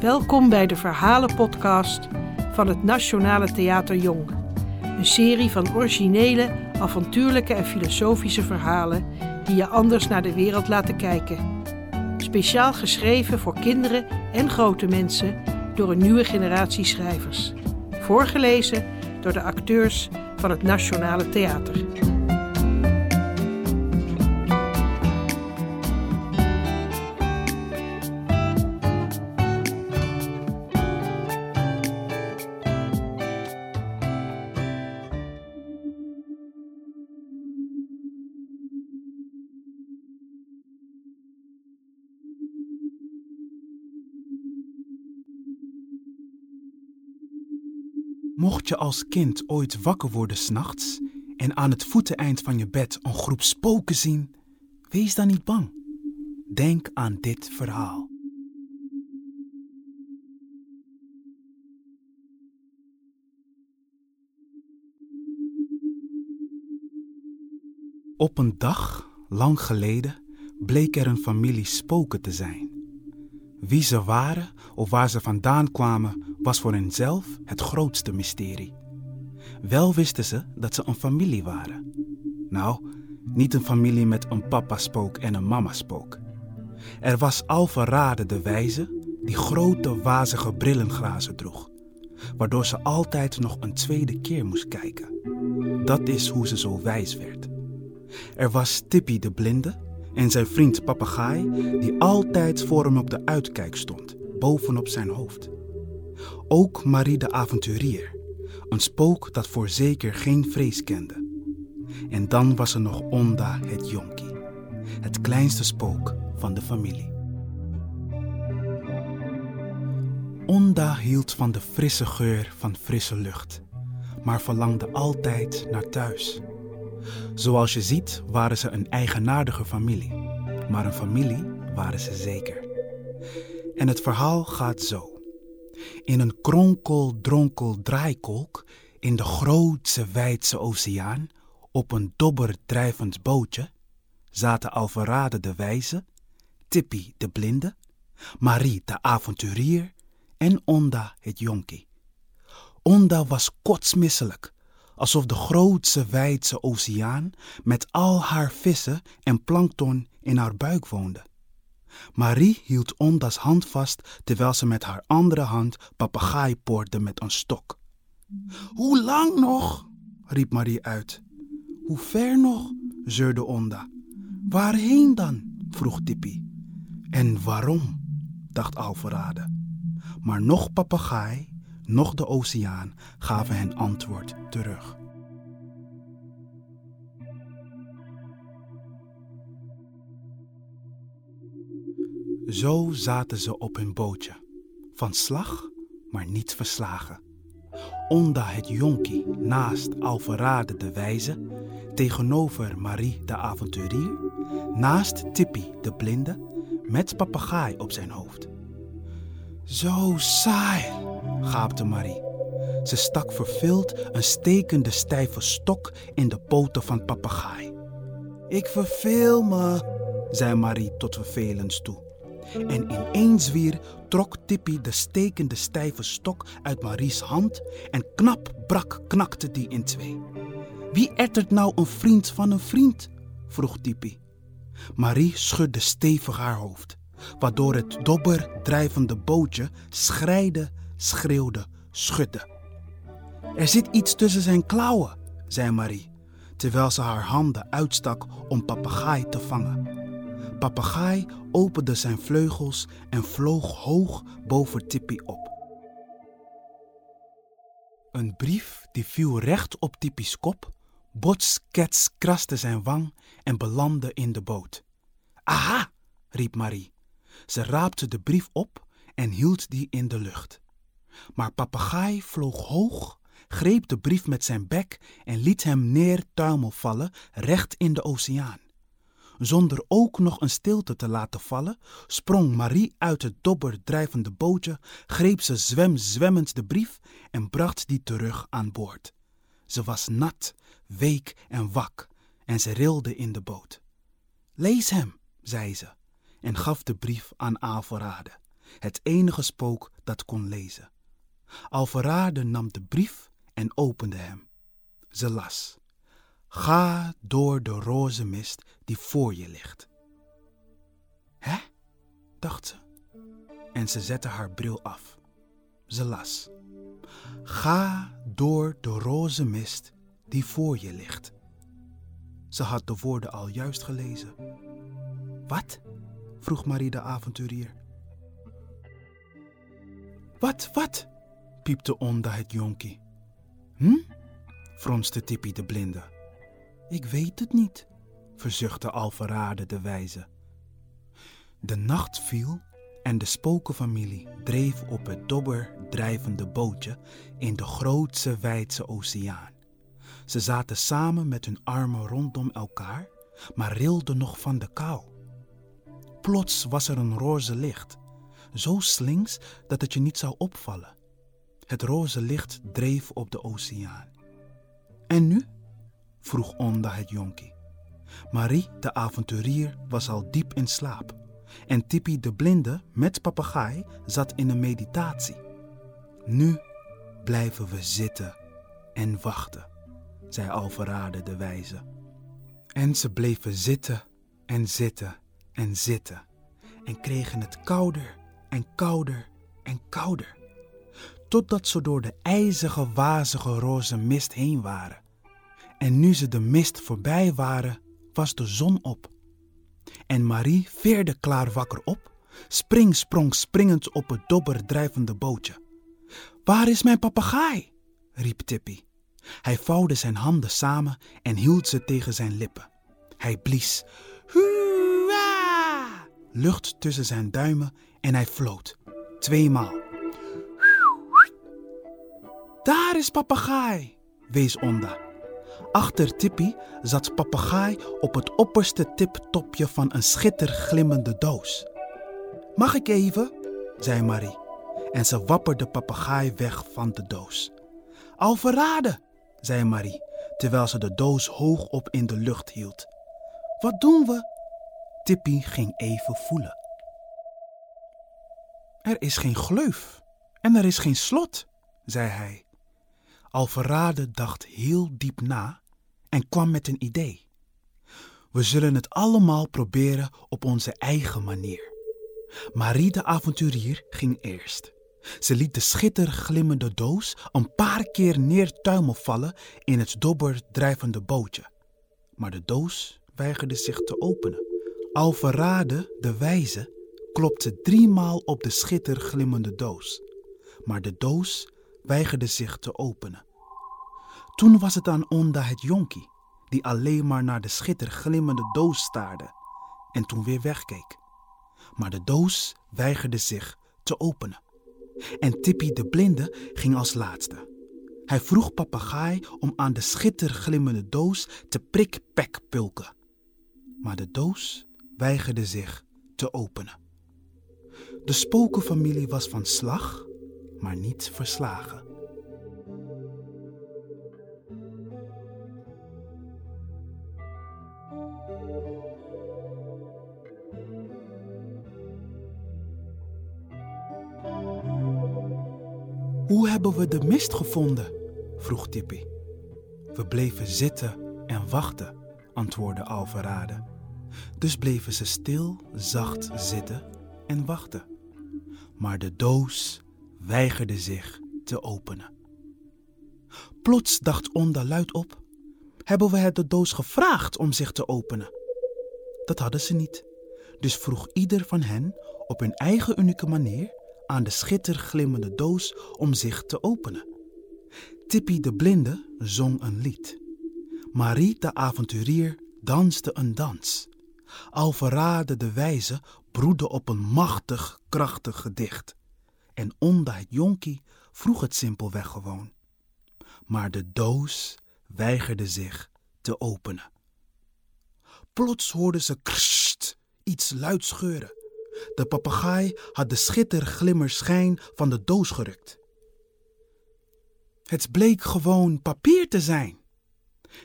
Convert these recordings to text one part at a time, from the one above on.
Welkom bij de Verhalenpodcast van het Nationale Theater Jong. Een serie van originele, avontuurlijke en filosofische verhalen die je anders naar de wereld laten kijken. Speciaal geschreven voor kinderen en grote mensen door een nieuwe generatie schrijvers. Voorgelezen door de acteurs van het Nationale Theater. Je als kind ooit wakker worden s'nachts en aan het voeteneind van je bed een groep spoken zien, wees dan niet bang. Denk aan dit verhaal. Op een dag, lang geleden, bleek er een familie spoken te zijn. Wie ze waren of waar ze vandaan kwamen, was voor henzelf het grootste mysterie. Wel wisten ze dat ze een familie waren. Nou, niet een familie met een papa-spook en een mama-spook. Er was Alvarade de Wijze, die grote wazige brillenglazen droeg, waardoor ze altijd nog een tweede keer moest kijken. Dat is hoe ze zo wijs werd. Er was Tippy de Blinde en zijn vriend Papegaai, die altijd voor hem op de uitkijk stond, bovenop zijn hoofd. Ook Marie de Avonturier, een spook dat voorzeker geen vrees kende. En dan was er nog Onda het jonkie, het kleinste spook van de familie. Onda hield van de frisse geur van frisse lucht, maar verlangde altijd naar thuis. Zoals je ziet waren ze een eigenaardige familie, maar een familie waren ze zeker. En het verhaal gaat zo. In een kronkel, dronkel draaikolk in de grootse wijdse oceaan op een dobber drijvend bootje zaten Alvarade de Wijze, Tippy de Blinde, Marie de Avonturier en Onda het jonkie. Onda was kotsmisselijk alsof de grootse wijdse oceaan met al haar vissen en plankton in haar buik woonde. Marie hield Onda's hand vast terwijl ze met haar andere hand papegaai poorde met een stok. Hoe lang nog? riep Marie uit. Hoe ver nog? zeurde Onda. Waarheen dan? vroeg Tippy. En waarom? dacht Alvarade. Maar nog papegaai noch de oceaan gaven hen antwoord terug. Zo zaten ze op hun bootje, van slag, maar niet verslagen. Onda het jonkie naast Alvarade de Wijze, tegenover Marie de Avonturier, naast Tippy de Blinde, met papegaai op zijn hoofd. Zo saai, gaapte Marie. Ze stak verveeld een stekende stijve stok in de poten van papegaai. Ik verveel me, zei Marie tot vervelens toe. En in één zwier trok Tippy de stekende stijve stok uit Marie's hand en knap brak knakte die in twee. Wie ettert nou een vriend van een vriend? vroeg Tippy. Marie schudde stevig haar hoofd, waardoor het dobber drijvende bootje schreide schreeuwde, schudde. Er zit iets tussen zijn klauwen, zei Marie, terwijl ze haar handen uitstak om papegaai te vangen. Papegaai opende zijn vleugels en vloog hoog boven Tippy op. Een brief die viel recht op Tippy's kop, botskets kraste zijn wang en belandde in de boot. Aha, riep Marie. Ze raapte de brief op en hield die in de lucht. Maar papegaai vloog hoog, greep de brief met zijn bek en liet hem neer tuimel vallen recht in de oceaan. Zonder ook nog een stilte te laten vallen, sprong Marie uit het dobber drijvende bootje, greep ze zwem zwemmend de brief en bracht die terug aan boord. Ze was nat, week en wak en ze rilde in de boot. Lees hem, zei ze en gaf de brief aan Alvorade het enige spook dat kon lezen. Alvarade nam de brief en opende hem. Ze las: Ga door de roze mist die voor je ligt. Hè? dacht ze. En ze zette haar bril af. Ze las: Ga door de roze mist die voor je ligt. Ze had de woorden al juist gelezen. Wat? vroeg Marie de avonturier. Wat, wat? piepte Onda het jonkie. Hm? fronste Tippie de blinde. Ik weet het niet, verzuchtte Alverade de wijze. De nacht viel en de spokenfamilie dreef op het dobber drijvende bootje in de grootse wijdse oceaan. Ze zaten samen met hun armen rondom elkaar, maar rilden nog van de kou. Plots was er een roze licht, zo slinks dat het je niet zou opvallen. Het roze licht dreef op de oceaan. En nu? Vroeg Onda het jonkie. Marie, de avonturier, was al diep in slaap. En Tippi de blinde met papegaai zat in een meditatie. Nu blijven we zitten en wachten, zei Alverade de wijze. En ze bleven zitten en zitten en zitten en kregen het kouder en kouder en kouder. Totdat ze door de ijzige, wazige roze mist heen waren. En nu ze de mist voorbij waren, was de zon op. En Marie veerde klaar wakker op, spring sprong springend op het dobber drijvende bootje. Waar is mijn papegaai? riep Tippy. Hij vouwde zijn handen samen en hield ze tegen zijn lippen. Hij blies. Lucht tussen zijn duimen en hij floot. Tweemaal. Daar is papegaai, wees Onda. Achter Tippy zat papegaai op het opperste tiptopje van een schitterglimmende doos. Mag ik even? zei Marie. En ze wapperde papegaai weg van de doos. Al verraden, zei Marie, terwijl ze de doos hoog op in de lucht hield. Wat doen we? Tippy ging even voelen. Er is geen gleuf en er is geen slot, zei hij. Alverade dacht heel diep na en kwam met een idee. We zullen het allemaal proberen op onze eigen manier. Marie de avonturier ging eerst. Ze liet de schitterglimmende doos een paar keer neertuimel vallen in het dobber drijvende bootje. Maar de doos weigerde zich te openen. Alverade, de wijze, klopte driemaal op de schitterglimmende doos. Maar de doos weigerde zich te openen. Toen was het aan Onda het jonkie, die alleen maar naar de schitterglimmende doos staarde en toen weer wegkeek. Maar de doos weigerde zich te openen. En Tippy de blinde ging als laatste. Hij vroeg papegaai om aan de schitterglimmende doos te prikpekpulken. Maar de doos weigerde zich te openen. De spokenfamilie was van slag, maar niet verslagen. Hoe hebben we de mist gevonden? vroeg Tippy. We bleven zitten en wachten, antwoordde Alverade. Dus bleven ze stil, zacht zitten en wachten. Maar de doos weigerde zich te openen. Plots dacht Onda luid op: Hebben we het de doos gevraagd om zich te openen? Dat hadden ze niet. Dus vroeg ieder van hen op hun eigen unieke manier aan de schitterglimmende doos om zich te openen. Tippy de blinde zong een lied. Marie de avonturier danste een dans. Alverade de wijze broedde op een machtig, krachtig gedicht. En Onda het jonkie vroeg het simpelweg gewoon. Maar de doos weigerde zich te openen. Plots hoorden ze krst, iets luid scheuren. De papegaai had de schitterglimmerschijn van de doos gerukt. Het bleek gewoon papier te zijn.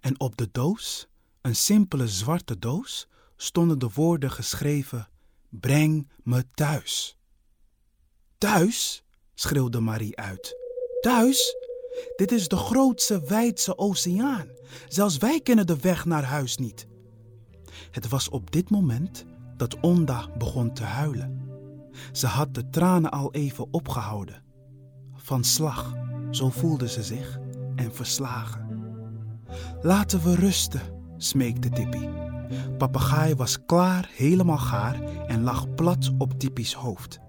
En op de doos, een simpele zwarte doos, stonden de woorden geschreven: Breng me thuis. Thuis? schreeuwde Marie uit. Thuis? Dit is de grootste wijdse oceaan. Zelfs wij kennen de weg naar huis niet. Het was op dit moment dat Onda begon te huilen. Ze had de tranen al even opgehouden. Van slag, zo voelde ze zich, en verslagen. Laten we rusten, smeekte Tippy. Papegaai was klaar, helemaal gaar en lag plat op Tippy's hoofd.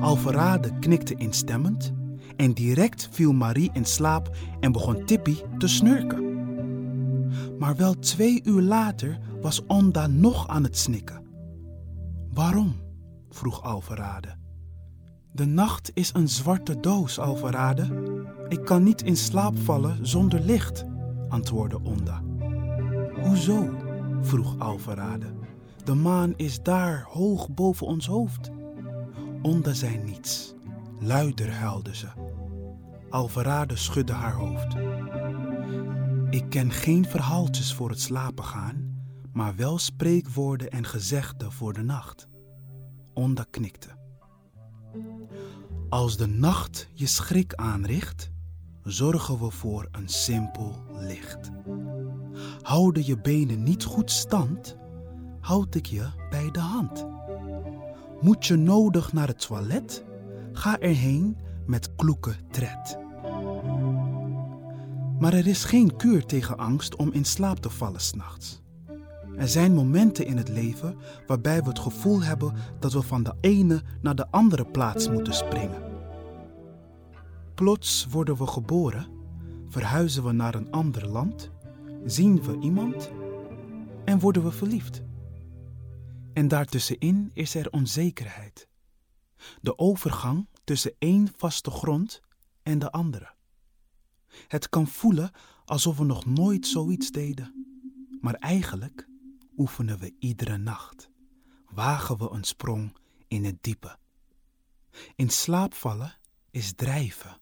Alverade knikte instemmend en direct viel Marie in slaap en begon Tippy te snurken. Maar wel twee uur later was Onda nog aan het snikken. Waarom? vroeg Alverade. De nacht is een zwarte doos, Alverade. Ik kan niet in slaap vallen zonder licht, antwoordde Onda. Hoezo? vroeg Alverade. De maan is daar, hoog boven ons hoofd. Onda zei niets. Luider huilde ze. Alverade schudde haar hoofd. Ik ken geen verhaaltjes voor het slapen gaan, maar wel spreekwoorden en gezegden voor de nacht. Onda knikte. Als de nacht je schrik aanricht, zorgen we voor een simpel licht. Houden je benen niet goed stand, houd ik je bij de hand. Moet je nodig naar het toilet, ga erheen met kloeke tred. Maar er is geen kuur tegen angst om in slaap te vallen s'nachts. Er zijn momenten in het leven waarbij we het gevoel hebben dat we van de ene naar de andere plaats moeten springen. Plots worden we geboren, verhuizen we naar een ander land, zien we iemand en worden we verliefd. En daartussenin is er onzekerheid. De overgang tussen één vaste grond en de andere. Het kan voelen alsof we nog nooit zoiets deden, maar eigenlijk oefenen we iedere nacht. Wagen we een sprong in het diepe. In slaap vallen is drijven,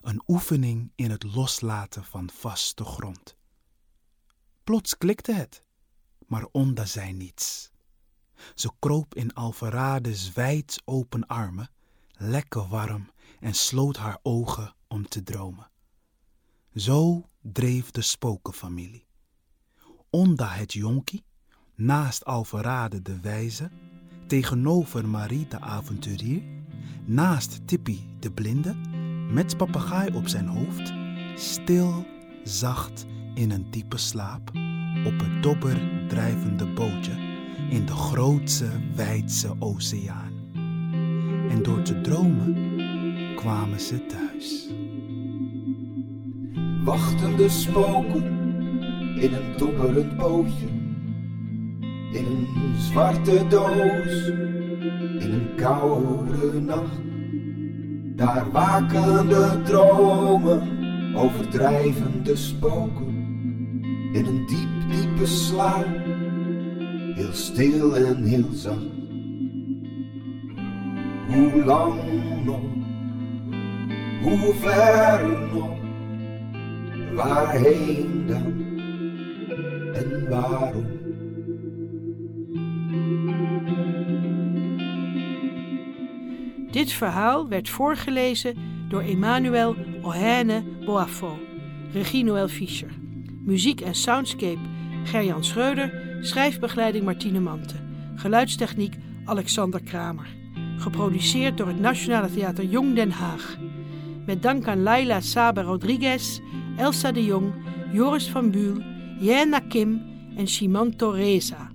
een oefening in het loslaten van vaste grond. Plots klikte het, maar Onda zei niets. Ze kroop in Alvarade's wijd open armen, lekker warm, en sloot haar ogen om te dromen. Zo dreef de spokenfamilie. Onda het jonkie naast Alverade de wijze, tegenover Marie de avonturier, naast Tippy de blinde, met papegaai op zijn hoofd, stil, zacht in een diepe slaap, op het dobber drijvende bootje in de grootse, wijdse oceaan. En door te dromen kwamen ze thuis. Wachtende spoken in een dobberend bootje in een zwarte doos, in een koude nacht. Daar waken de dromen, overdrijvende spoken, in een diep, diepe slaap, heel stil en heel zacht. Hoe lang nog, hoe ver nog, waarheen dan en waarom? Dit verhaal werd voorgelezen door Emmanuel Ohene Boafo, regie Noël Fischer. Muziek en soundscape Gerjan Schreuder, schrijfbegeleiding Martine Mante. Geluidstechniek Alexander Kramer. Geproduceerd door het Nationale Theater Jong Den Haag. Met dank aan Laila Saber Rodriguez, Elsa de Jong, Joris van Buul, Jena Kim en Simon Torreza.